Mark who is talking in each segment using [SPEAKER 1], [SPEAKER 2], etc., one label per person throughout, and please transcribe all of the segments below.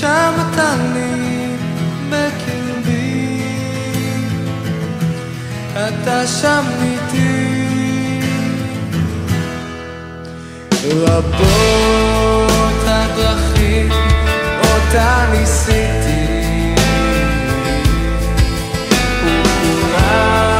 [SPEAKER 1] שם אתה לי בקרבי. אתה שם איתי. רבות הדרכים אותה ניסיתי, וכולן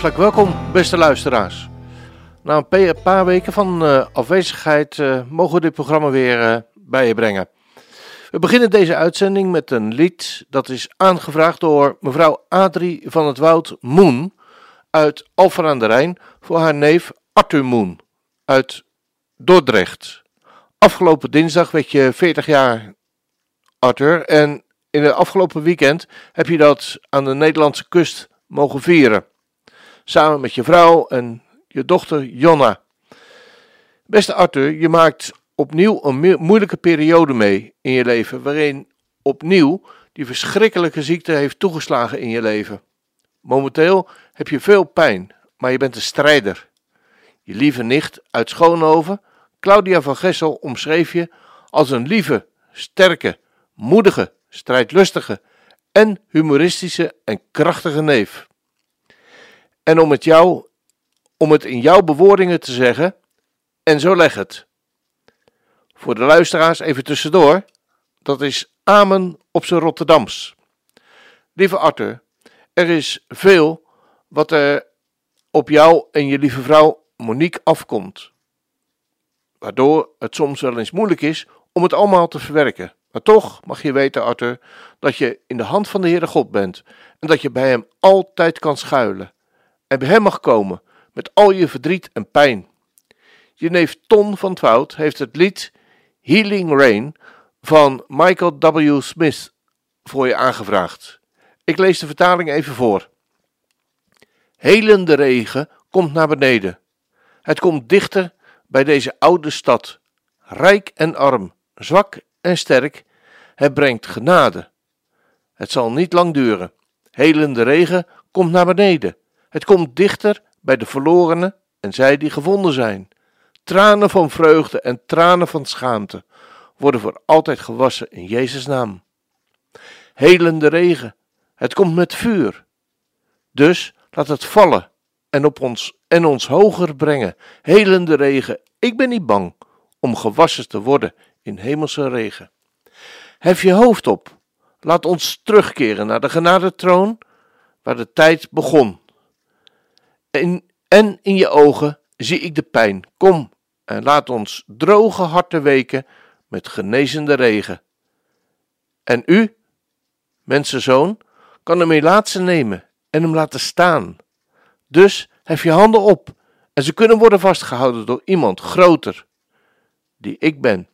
[SPEAKER 2] Hartelijk welkom, beste luisteraars. Na een paar weken van eh, afwezigheid eh, mogen we dit programma weer eh, bij je brengen. We beginnen deze uitzending met een lied dat is aangevraagd door mevrouw Adrie van het Woud Moen uit Alphen aan de Rijn voor haar neef Arthur Moen uit Dordrecht. Afgelopen dinsdag werd je 40 jaar, Arthur, en in het afgelopen weekend heb je dat aan de Nederlandse kust mogen vieren samen met je vrouw en je dochter Jonna. Beste Arthur, je maakt opnieuw een mo- moeilijke periode mee in je leven, waarin opnieuw die verschrikkelijke ziekte heeft toegeslagen in je leven. Momenteel heb je veel pijn, maar je bent een strijder. Je lieve nicht uit Schoonhoven, Claudia van Gessel, omschreef je als een lieve, sterke, moedige, strijdlustige en humoristische en krachtige neef. En om het, jou, om het in jouw bewoordingen te zeggen, en zo leg het. Voor de luisteraars even tussendoor. Dat is Amen op zijn Rotterdams. Lieve Arthur, er is veel wat er op jou en je lieve vrouw Monique afkomt. Waardoor het soms wel eens moeilijk is om het allemaal te verwerken. Maar toch mag je weten, Arthur, dat je in de hand van de Heere God bent en dat je bij Hem altijd kan schuilen. En bij Hem mag komen met al je verdriet en pijn. Je neef Ton van Twout heeft het lied Healing Rain van Michael W. Smith voor je aangevraagd. Ik lees de vertaling even voor. Helende regen komt naar beneden. Het komt dichter bij deze oude stad, rijk en arm, zwak en sterk. Het brengt genade. Het zal niet lang duren. Helende regen komt naar beneden. Het komt dichter bij de verlorenen en zij die gevonden zijn. Tranen van vreugde en tranen van schaamte worden voor altijd gewassen in Jezus' naam. Helende regen, het komt met vuur. Dus laat het vallen en op ons en ons hoger brengen. Helende regen, ik ben niet bang om gewassen te worden in hemelse regen. Hef je hoofd op, laat ons terugkeren naar de genadetroon waar de tijd begon. En, in je ogen zie ik de pijn. Kom en laat ons droge harten weken met genezende regen. En u, mensenzoon, kan hem melaatse nemen en hem laten staan. Dus hef je handen op en ze kunnen worden vastgehouden door iemand groter, die ik ben.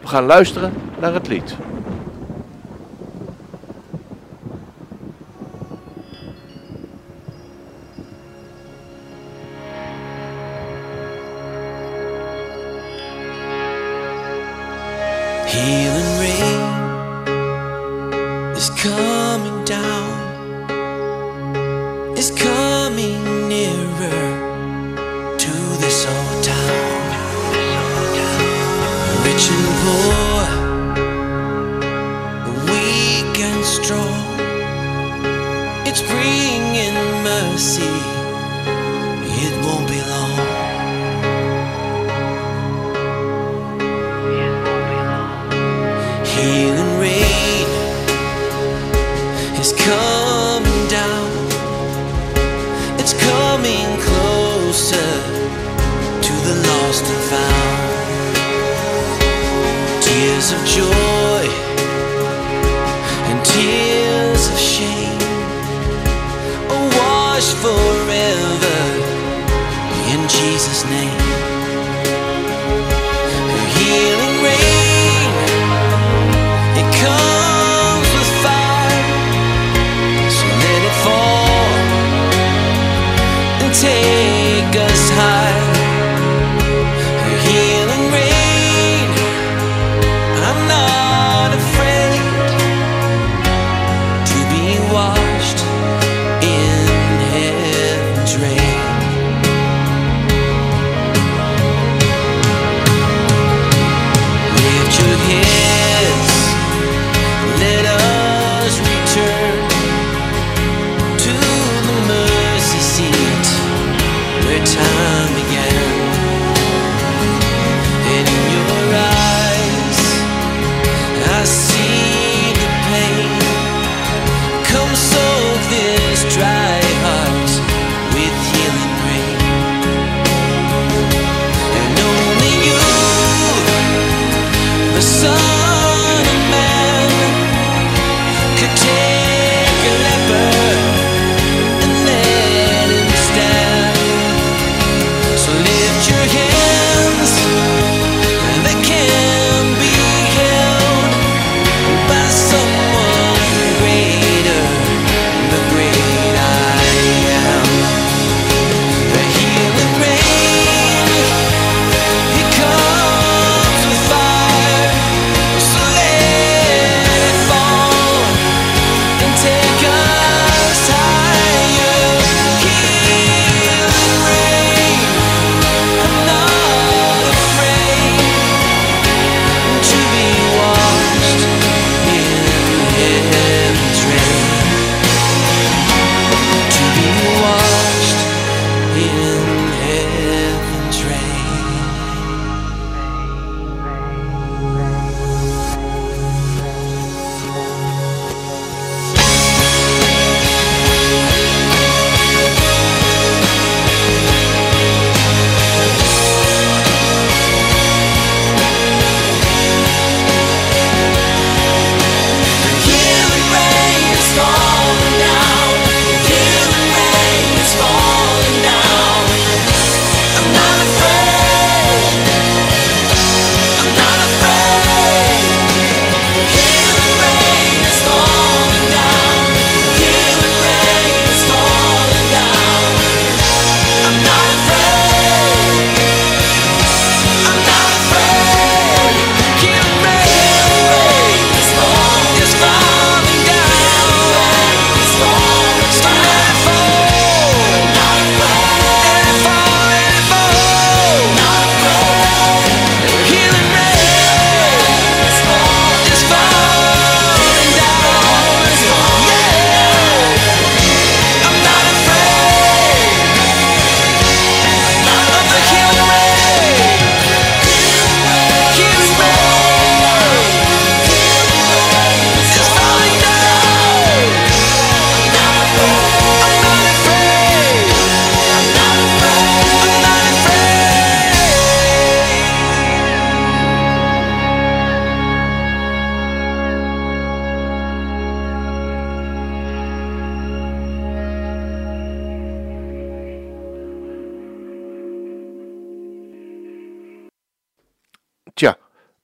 [SPEAKER 2] We gaan luisteren naar het lied.
[SPEAKER 3] Is coming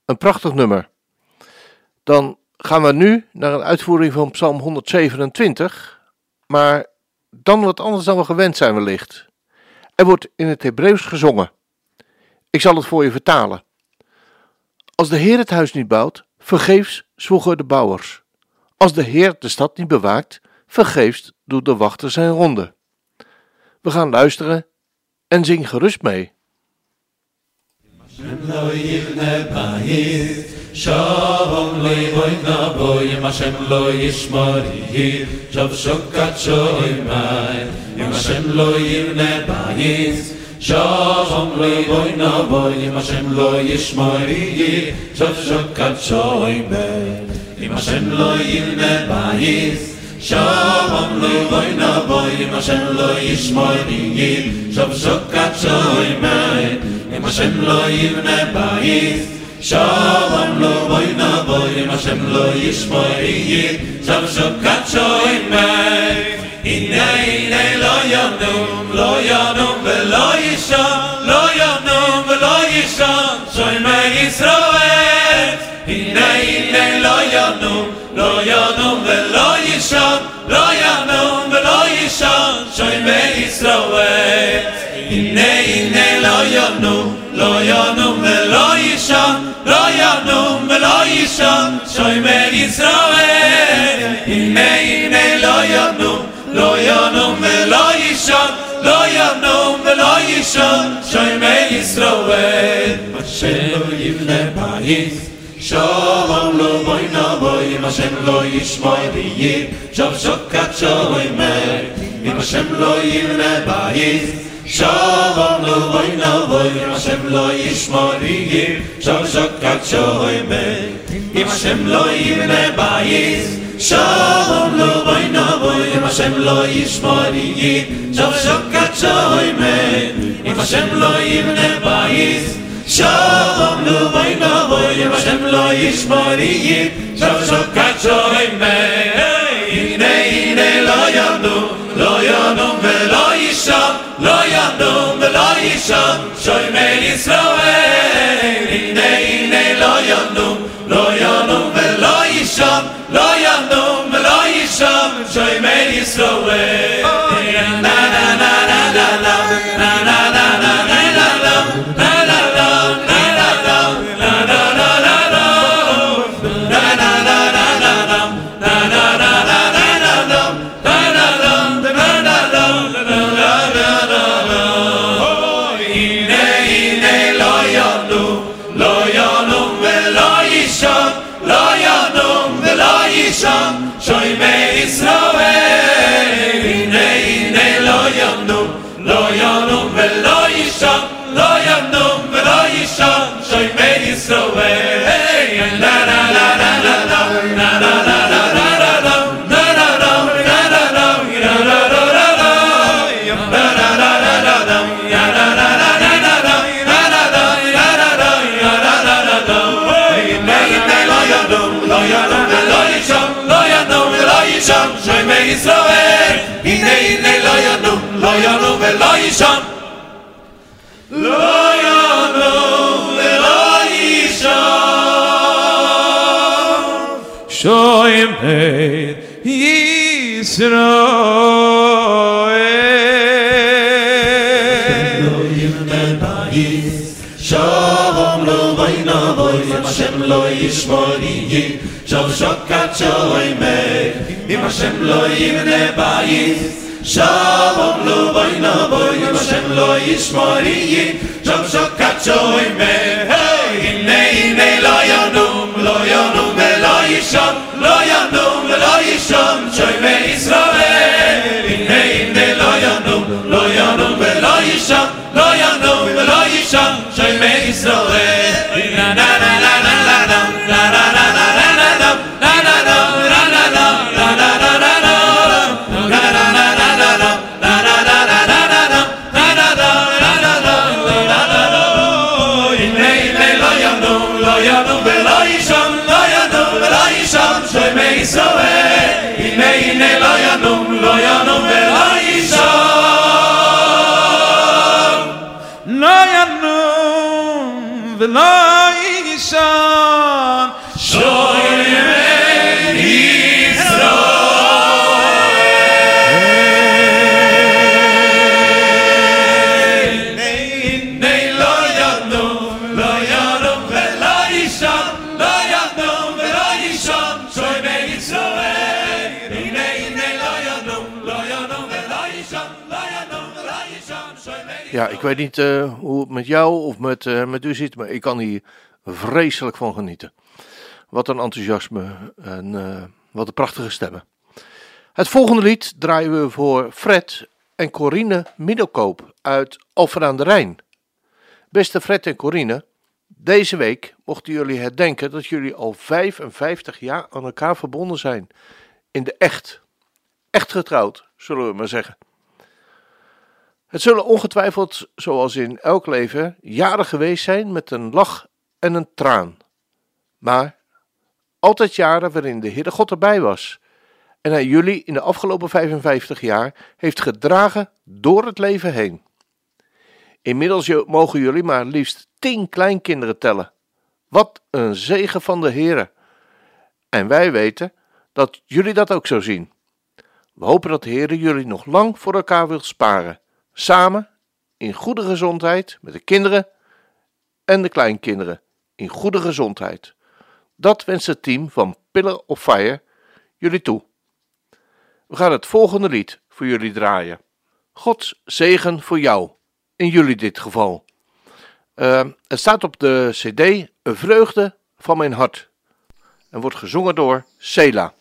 [SPEAKER 2] een prachtig nummer. Dan gaan we nu naar een uitvoering van Psalm 127, maar dan wat anders dan we gewend zijn wellicht. Er wordt in het Hebreeuws gezongen. Ik zal het voor je vertalen. Als de Heer het huis niet bouwt, vergeefs zwoegen de bouwers. Als de Heer de stad niet bewaakt, vergeefs doet de wachter zijn ronde. We gaan luisteren en zing gerust mee.
[SPEAKER 4] לא יבנה בית, שום לא יבוי נבו, אם השם לא ישמור יהיר, שוב שוקת שוי מי, אם השם לא יבנה בית, שום לא יבוי נבו, אם השם לא ישמור יהיר, שוב שוקת שוי מי, אם השם לא יבנה בית, שום לא יבוי נבו, אם השם לא ישמור יהיר, שוב שוקת שוי מי, אם השם לא יבנה בית, שלום לא בואי נבוא, אם השם לא ישמור יהיה, שם שוקת שוי מי. הנה הנה לא ינום, לא ינום ולא יישן, לא ינום ולא יישן, שוי מי ישראל. הנה הנה לא ינום, לא ינום ולא יישן, לא ינום ולא יישן, שוי מי ישראל. הנה הנה לא ינום, לא ינום ולא יישן, לא ינום ולא יישן, שומר ישראל. הנה הנה לא ינום, לא ינום ולא יישן, לא ינום ולא יישן, שומר ישראל. השם לא יבנה בית, שלום לא בואי נבואי, אם השם לא ישמור ויהיה, שוב שוקת שוימר. אם השם לא יבנה בית, שלום לא בואי נבואי, אם השם לא ישמור ויהיה, שוב שוקת שוימר. אם השם לא יבנה בית, שלום לא בואי נבואי, אם השם לא ישמור יהיה, שוב שוקת שוימר. אם השם לא יבנה בית, שלום לא בואי נבואי, אם השם לא ישמור יהיה, שוב שוקת שוימר. הנה ישום שוי ישראל הנה הנה לא יונום לא יונום ולא ישום לא
[SPEAKER 5] Yisroel Elohim bebayis Shalom lo vayna voy Hashem lo yishmori Shav shokat shalom Im Hashem lo yivne bayis Shalom lo vayna voy Hashem lo yishmori Shav
[SPEAKER 6] shokat shalom weet niet eh, hoe het met jou of met, eh, met u zit, maar ik kan hier vreselijk van genieten. Wat een enthousiasme en eh, wat een prachtige stemmen. Het volgende lied draaien we voor Fred en Corine Middelkoop uit Alphen aan de Rijn. Beste Fred en Corine, deze week mochten jullie herdenken dat jullie al 55 jaar aan elkaar verbonden zijn. In de echt. Echt getrouwd, zullen we maar zeggen. Het zullen ongetwijfeld, zoals in elk leven, jaren geweest zijn met een lach en een traan. Maar altijd jaren waarin de Heere God erbij was en hij jullie in de afgelopen 55 jaar heeft gedragen door het leven heen. Inmiddels mogen jullie maar liefst 10 kleinkinderen tellen. Wat een zegen van de Heere. En wij weten dat jullie dat ook zo zien. We hopen dat de Heere jullie nog lang voor elkaar wil sparen. Samen, in goede gezondheid, met de kinderen en de kleinkinderen, in goede gezondheid. Dat wenst het team van Pillar of Fire jullie toe. We gaan het volgende lied voor jullie draaien. Gods zegen voor jou, in jullie dit geval. Eh, het staat op de cd Een vreugde van mijn hart en wordt gezongen door Sela.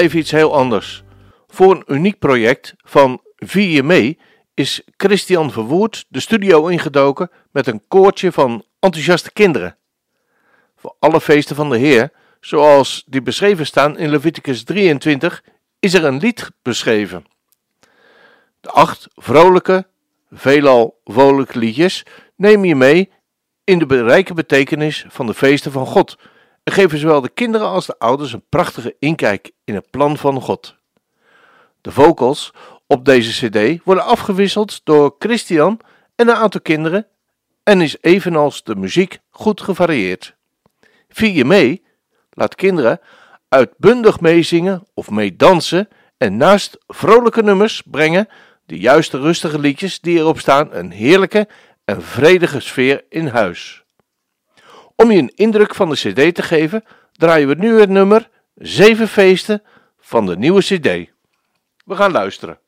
[SPEAKER 6] Even iets heel anders. Voor een uniek project van Vier je mee is Christian Verwoerd de studio ingedoken met een koortje van enthousiaste kinderen.
[SPEAKER 2] Voor alle feesten van de Heer, zoals die beschreven staan in Leviticus 23, is er een lied beschreven. De acht vrolijke, veelal vrolijke liedjes neem je mee in de rijke betekenis van de feesten van God en geven zowel de kinderen als de ouders een prachtige inkijk in het plan van God. De vocals op deze CD worden afgewisseld door Christian en een aantal kinderen en is evenals de muziek goed gevarieerd. Vier je mee? Laat kinderen uitbundig meezingen of meedansen en naast vrolijke nummers brengen de juiste rustige liedjes die erop staan een heerlijke en vredige sfeer in huis. Om je een indruk van de CD te geven, draaien we nu het nummer 7 feesten van de nieuwe CD. We gaan luisteren.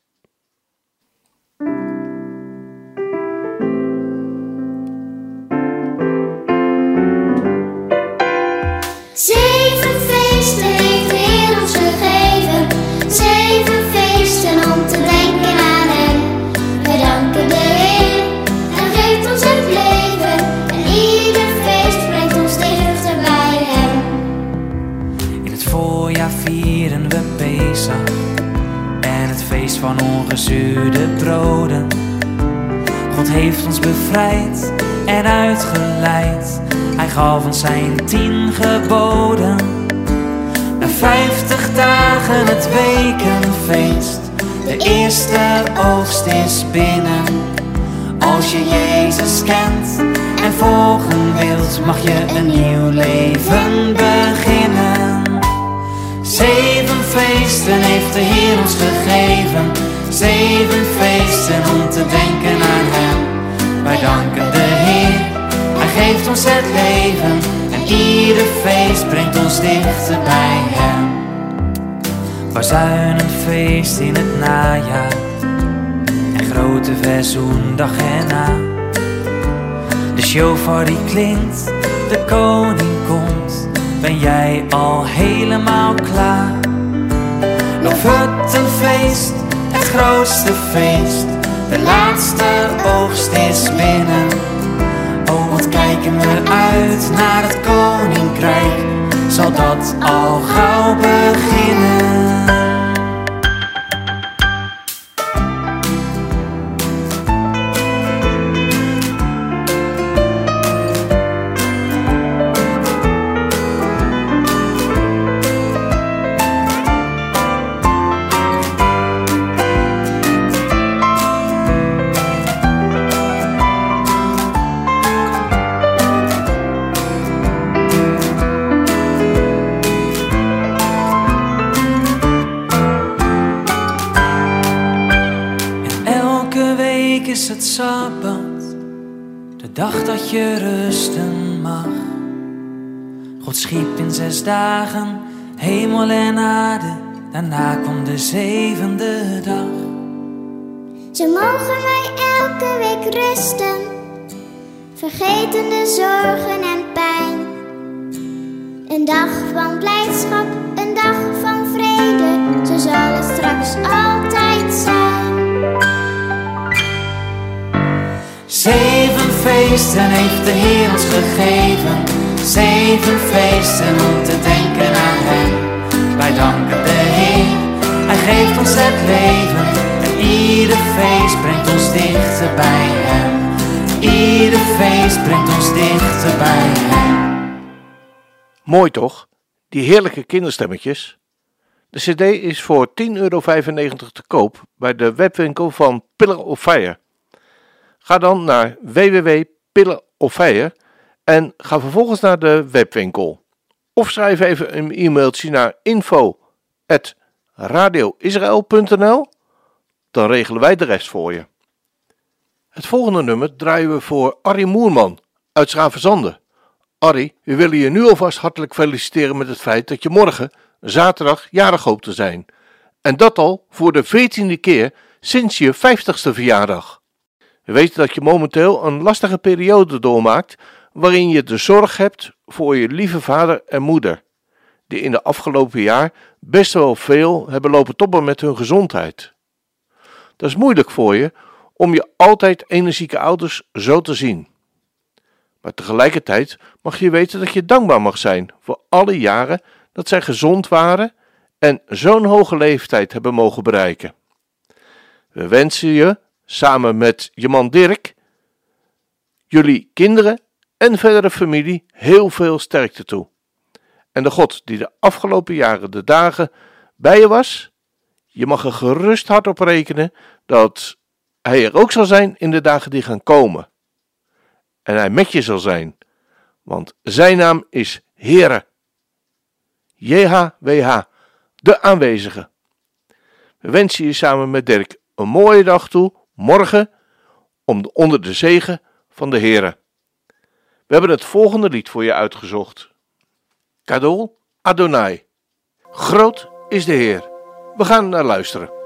[SPEAKER 7] Van ongezuurde broden. God heeft ons bevrijd en uitgeleid. Hij gaf ons zijn tien geboden. Na vijftig dagen het wekenfeest. De eerste oogst is binnen. Als je Jezus kent en volgen wilt, mag je een nieuw leven beginnen. Zeven feesten heeft de Heer ons gegeven. Zeven feesten om te denken aan Hem. Wij danken de Heer, Hij geeft ons het leven. En ieder feest brengt ons dichter bij Hem. Bazuinenfeest in het najaar. En grote verzoendag erna. De shofar die klinkt, de koning komt. Ben jij al helemaal klaar? Nog het een feest, het grootste feest. De laatste oogst is binnen. Oh, wat kijken we uit naar het koninkrijk. Zal dat al gauw beginnen? Dagen hemel en aarde, daarna kwam de zevende dag.
[SPEAKER 8] Zo mogen wij elke week rusten, vergeten de zorgen en pijn. Een dag van blijdschap, een dag van vrede, zo zal het straks altijd zijn.
[SPEAKER 7] Zeven feesten heeft de Heer ons gegeven. Zeven feesten om te denken aan Hem. Wij danken de Heer, Hij geeft ons het leven. En ieder feest brengt ons dichter bij Hem. Ieder feest brengt ons dichter bij Hem.
[SPEAKER 2] Mooi toch? Die heerlijke kinderstemmetjes. De CD is voor 10,95 euro te koop bij de webwinkel van Pillar of Fire. Ga dan naar www.pillar.fire en ga vervolgens naar de webwinkel. Of schrijf even een e-mailtje naar info@radioisrael.nl. Dan regelen wij de rest voor je. Het volgende nummer draaien we voor Arrie Moerman uit Schravenzande. Arrie, we willen je nu alvast hartelijk feliciteren met het feit dat je morgen, zaterdag, jarig hoopt te zijn. En dat al voor de veertiende keer sinds je vijftigste verjaardag. We weten dat je momenteel een lastige periode doormaakt waarin je de zorg hebt voor je lieve vader en moeder, die in de afgelopen jaar best wel veel hebben lopen toppen met hun gezondheid. Dat is moeilijk voor je om je altijd energieke ouders zo te zien. Maar tegelijkertijd mag je weten dat je dankbaar mag zijn voor alle jaren dat zij gezond waren en zo'n hoge leeftijd hebben mogen bereiken. We wensen je, samen met je man Dirk, jullie kinderen en verdere familie heel veel sterkte toe. En de God die de afgelopen jaren de dagen bij je was, je mag er gerust hard op rekenen dat Hij er ook zal zijn in de dagen die gaan komen. En Hij met je zal zijn, want Zijn naam is Heere. JHWH, de aanwezige. We wensen je samen met Dirk een mooie dag toe, morgen, om de, onder de zegen van de Heere. We hebben het volgende lied voor je uitgezocht. Kadol Adonai. Groot is de Heer. We gaan naar luisteren.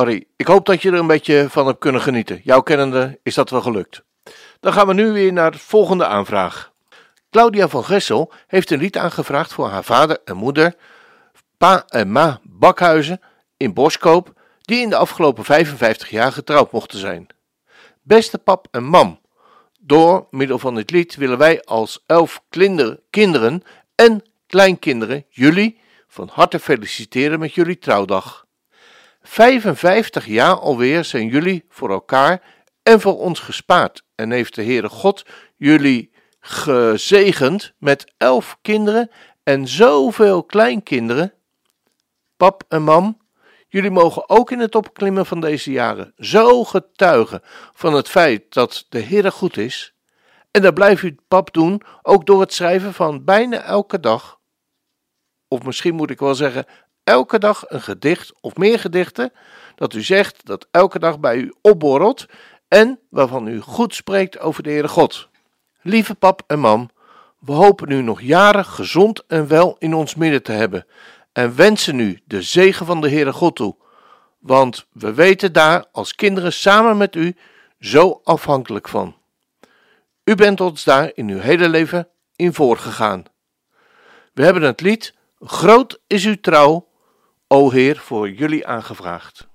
[SPEAKER 2] Arrie, ik hoop dat je er een beetje van hebt kunnen genieten. Jouw kennende is dat wel gelukt. Dan gaan we nu weer naar de volgende aanvraag. Claudia van Gessel heeft een lied aangevraagd voor haar vader en moeder, pa en ma Bakhuizen in Boskoop, die in de afgelopen 55 jaar getrouwd mochten zijn. Beste pap en mam, door middel van dit lied willen wij als elf kinderen en kleinkinderen jullie van harte feliciteren met jullie trouwdag. 55 jaar alweer zijn jullie voor elkaar en voor ons gespaard en heeft de Heere God jullie gezegend met elf kinderen en zoveel kleinkinderen. Pap en mam, jullie mogen ook in het opklimmen van deze jaren zo getuigen van het feit dat de Heere goed is. En dat blijft u pap doen, ook door het schrijven van bijna elke dag, of misschien moet ik wel zeggen, elke dag een gedicht of meer gedichten, dat u zegt dat elke dag bij u opborrelt en waarvan u goed spreekt over de Heere God. Lieve pap en mam, we hopen u nog jaren gezond en wel in ons midden te hebben en wensen u de zegen van de Heere God toe, want we weten daar als kinderen samen met u zo afhankelijk van. U bent ons daar in uw hele leven in voorgegaan. We hebben het lied Groot is uw trouw, o Heer, voor jullie aangevraagd.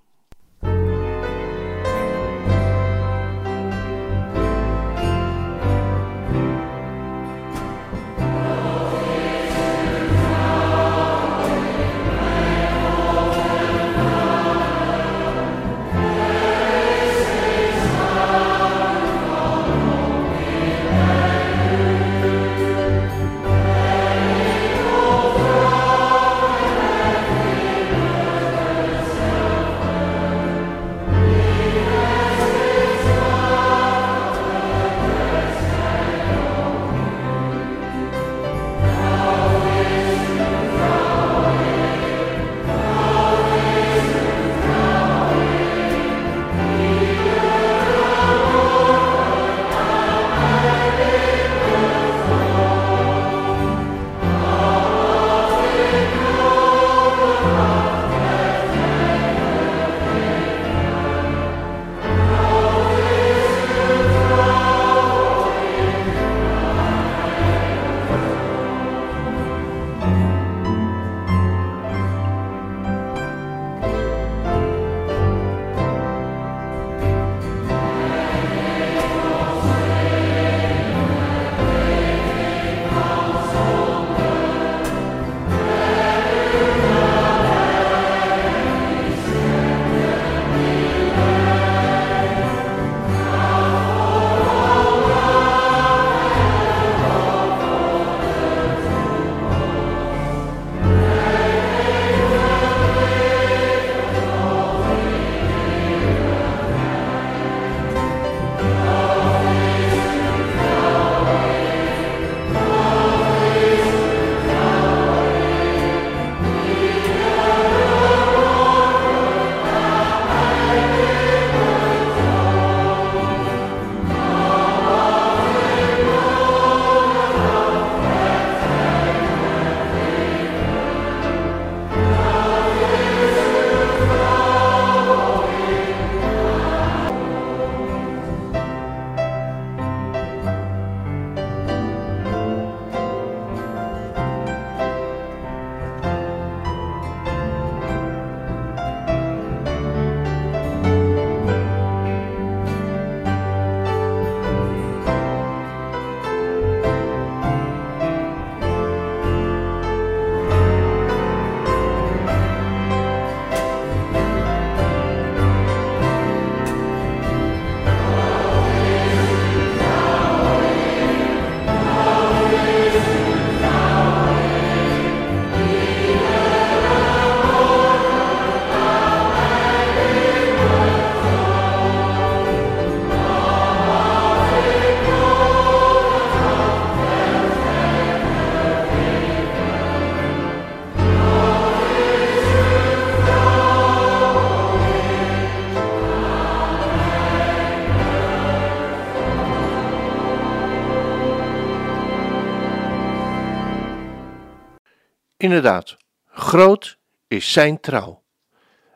[SPEAKER 2] Inderdaad, groot is zijn trouw.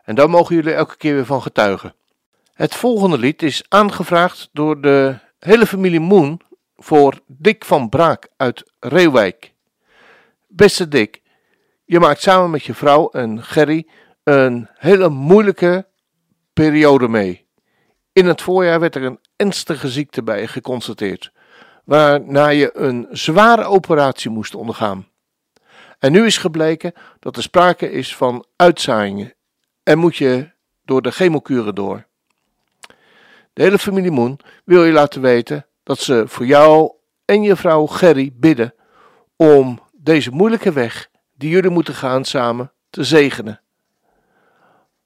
[SPEAKER 2] En daar mogen jullie elke keer weer van getuigen. Het volgende lied is aangevraagd door de hele familie Moon voor Dick van Braak uit Reeuwijk. Beste Dick, je maakt samen met je vrouw en Gerry een hele moeilijke periode mee. In het voorjaar werd er een ernstige ziekte bij geconstateerd, waarna je een zware operatie moest ondergaan. En nu is gebleken dat er sprake is van uitzaaiingen en moet je door de chemokuren door. De hele familie Moon wil je laten weten dat ze voor jou en je vrouw Gerry bidden om deze moeilijke weg die jullie moeten gaan samen te zegenen.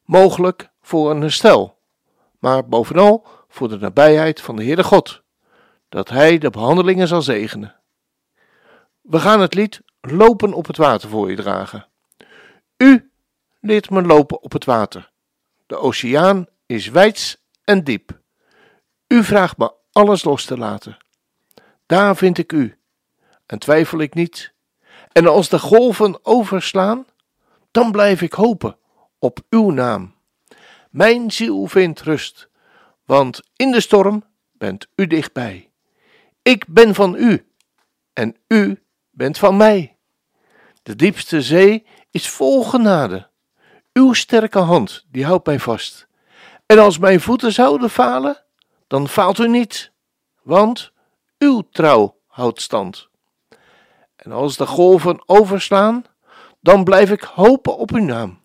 [SPEAKER 2] Mogelijk voor een herstel, maar bovenal voor de nabijheid van de Heere God, dat Hij de behandelingen zal zegenen. We gaan het lied Lopen op het water voor je dragen. U leert me lopen op het water. De oceaan is wijds en diep. U vraagt me alles los te laten. Daar vind ik u en twijfel ik niet. En als de golven overslaan, dan blijf ik hopen op uw naam. Mijn ziel vindt rust, want in de storm bent u dichtbij. Ik ben van u en u bent van mij. De diepste zee is vol genade. Uw sterke hand, die houdt mij vast. En als mijn voeten zouden falen, dan faalt u niet, want uw trouw houdt stand. En als de golven overslaan, dan blijf ik hopen op uw naam.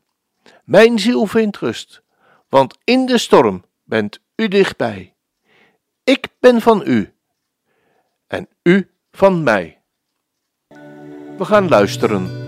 [SPEAKER 2] Mijn ziel vindt rust, want in de storm bent u dichtbij. Ik ben van u en u van mij. We gaan luisteren.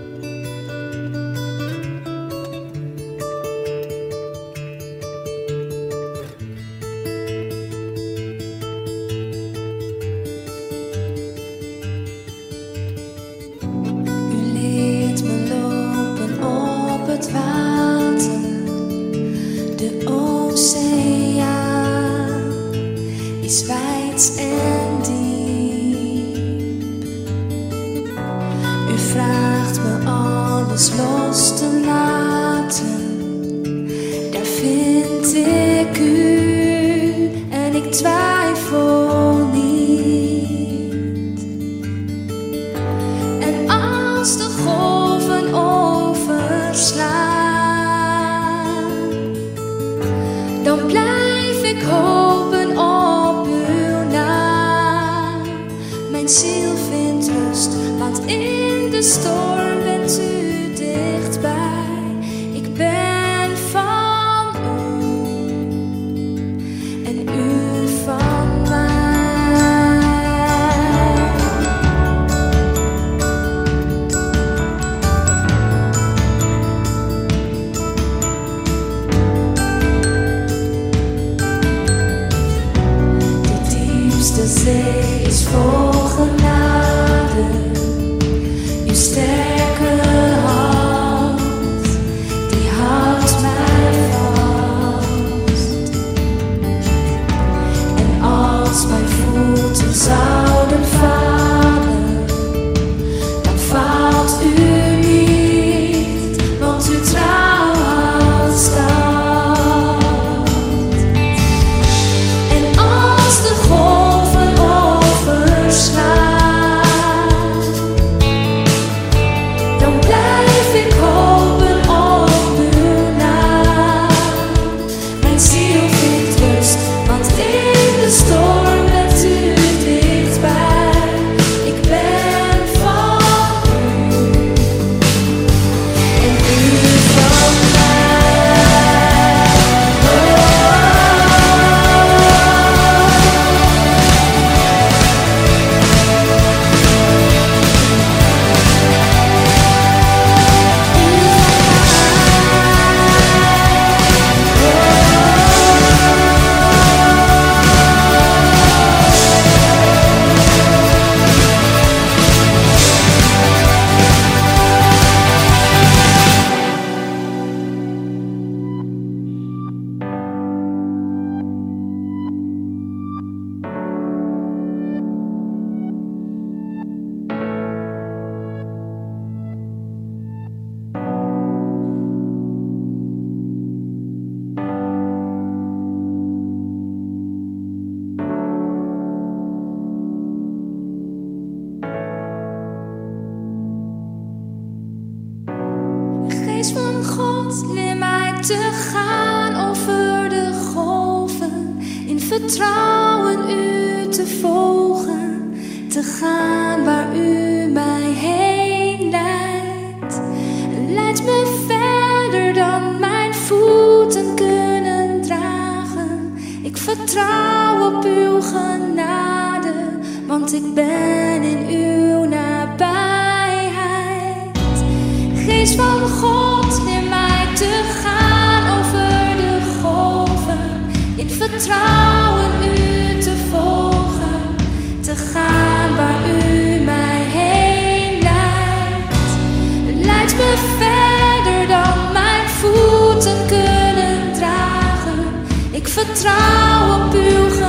[SPEAKER 9] Te gaan over de golven. In vertrouwen u te volgen. Te gaan waar u mij heen leidt. Leid me verder dan mijn voeten kunnen dragen. Ik vertrouw op uw genade, want ik ben in uw nabijheid. Geest van God, leer vertrouwen u te volgen. Te gaan waar u mij heen leidt. Leid me verder dan mijn voeten kunnen dragen. Ik vertrouw op uw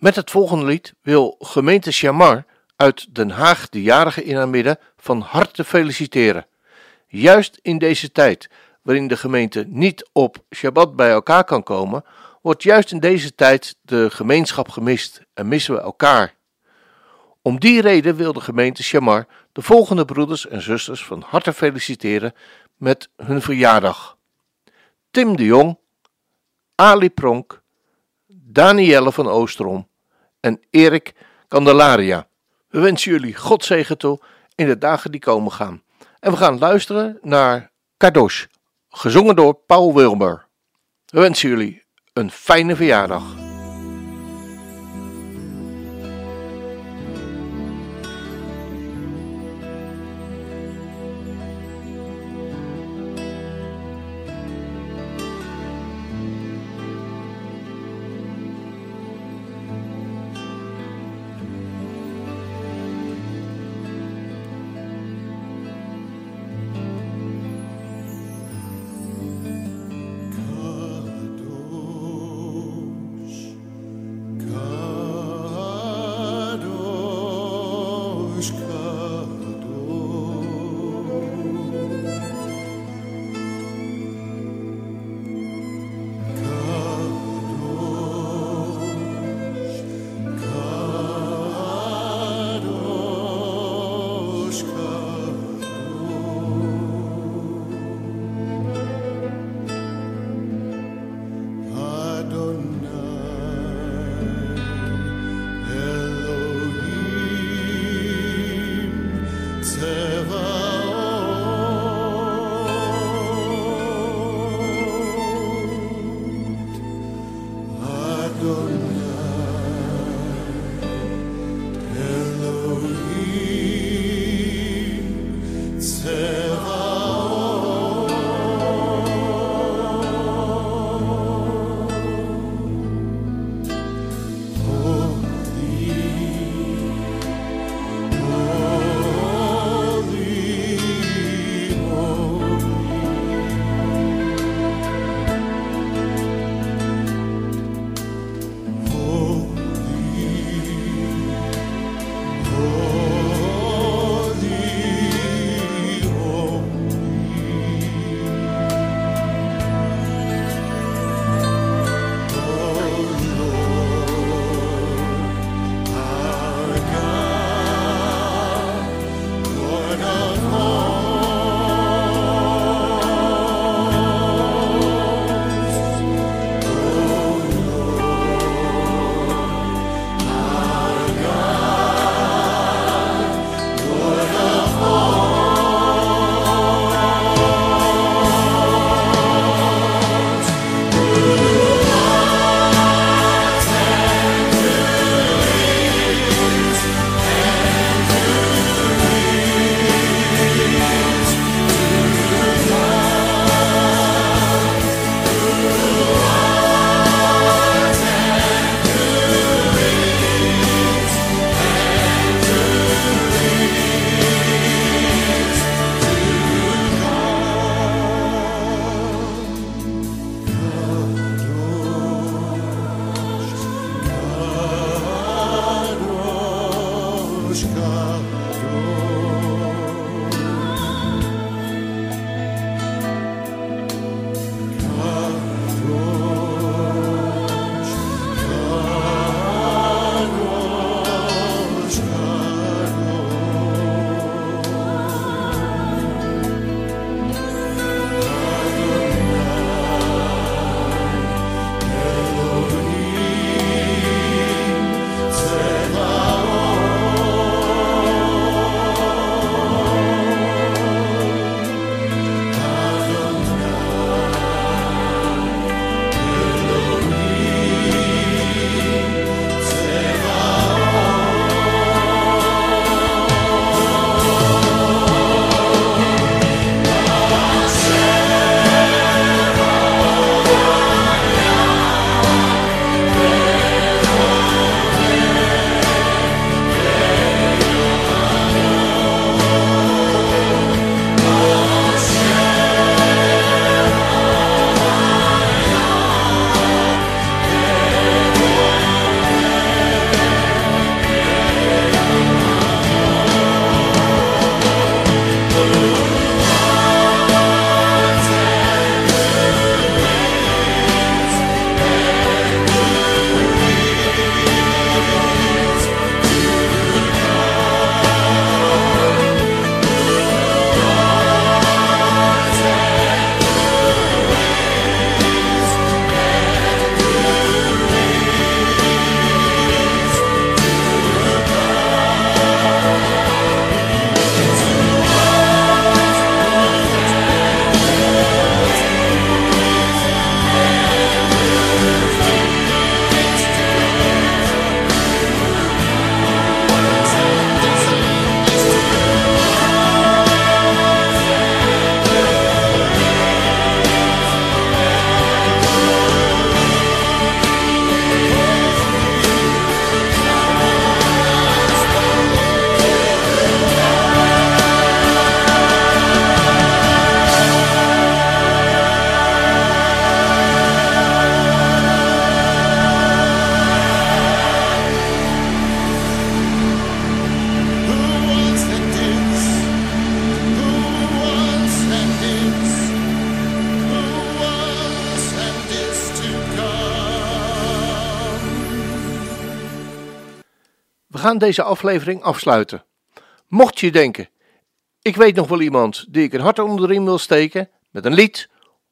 [SPEAKER 2] Met het volgende lied wil gemeente Chamar uit Den Haag de jarigen in haar midden van harte feliciteren. Juist in deze tijd, waarin de gemeente niet op Shabbat bij elkaar kan komen, wordt juist in deze tijd de gemeenschap gemist en missen we elkaar. Om die reden wil de gemeente Chamar de volgende broeders en zusters van harte feliciteren met hun verjaardag. Tim de Jong, Ali Pronk, Danielle van Oosterom en Erik Candelaria. We wensen jullie God zegen toe in de dagen die komen gaan. En we gaan luisteren naar Kadosh, gezongen door Paul Wilmer. We wensen jullie een fijne verjaardag. Gaan deze aflevering afsluiten. Mocht je denken, ik weet nog wel iemand die ik een hart onder de riem wil steken met een lied,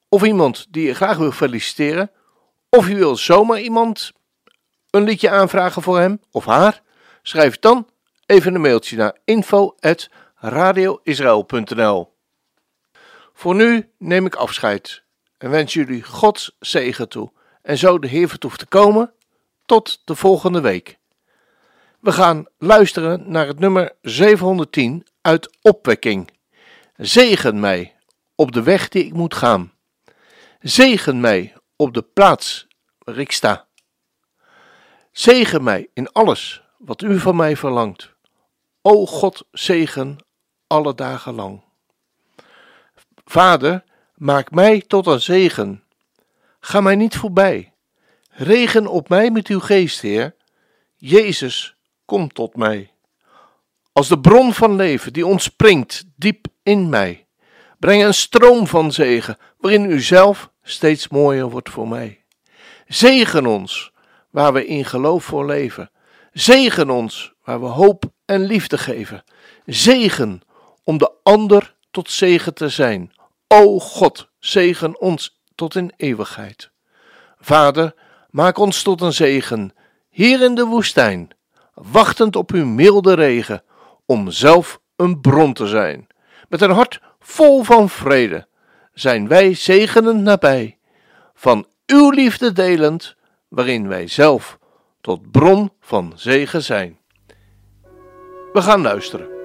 [SPEAKER 2] of iemand die je graag wil feliciteren, of je wil zomaar iemand een liedje aanvragen voor hem of haar, schrijf dan even een mailtje naar info@radioisrael.nl. Voor nu neem ik afscheid en wens jullie Gods zegen toe en zo de Heer vertoeft te komen tot de volgende week. We gaan luisteren naar het nummer 710 uit Opwekking. Zegen mij op de weg die ik moet gaan. Zegen mij op de plaats waar ik sta. Zegen mij in alles wat u van mij verlangt. O God, zegen alle dagen lang. Vader, maak mij tot een zegen. Ga mij niet voorbij. Regen op mij met uw geest, Heer. Jezus, kom tot mij. Als de bron van leven die ontspringt diep in mij. Breng een stroom van zegen, waarin u zelf steeds mooier wordt voor mij. Zegen ons waar we in geloof voor leven. Zegen ons waar we hoop en liefde geven. Zegen om de ander tot zegen te zijn. O God, zegen ons tot in eeuwigheid. Vader, maak ons tot een zegen hier in de woestijn, wachtend op uw milde regen, om zelf een bron te zijn. Met een hart vol van vrede zijn wij zegenend nabij, van uw liefde delend, waarin wij zelf tot bron van zegen zijn. We gaan luisteren.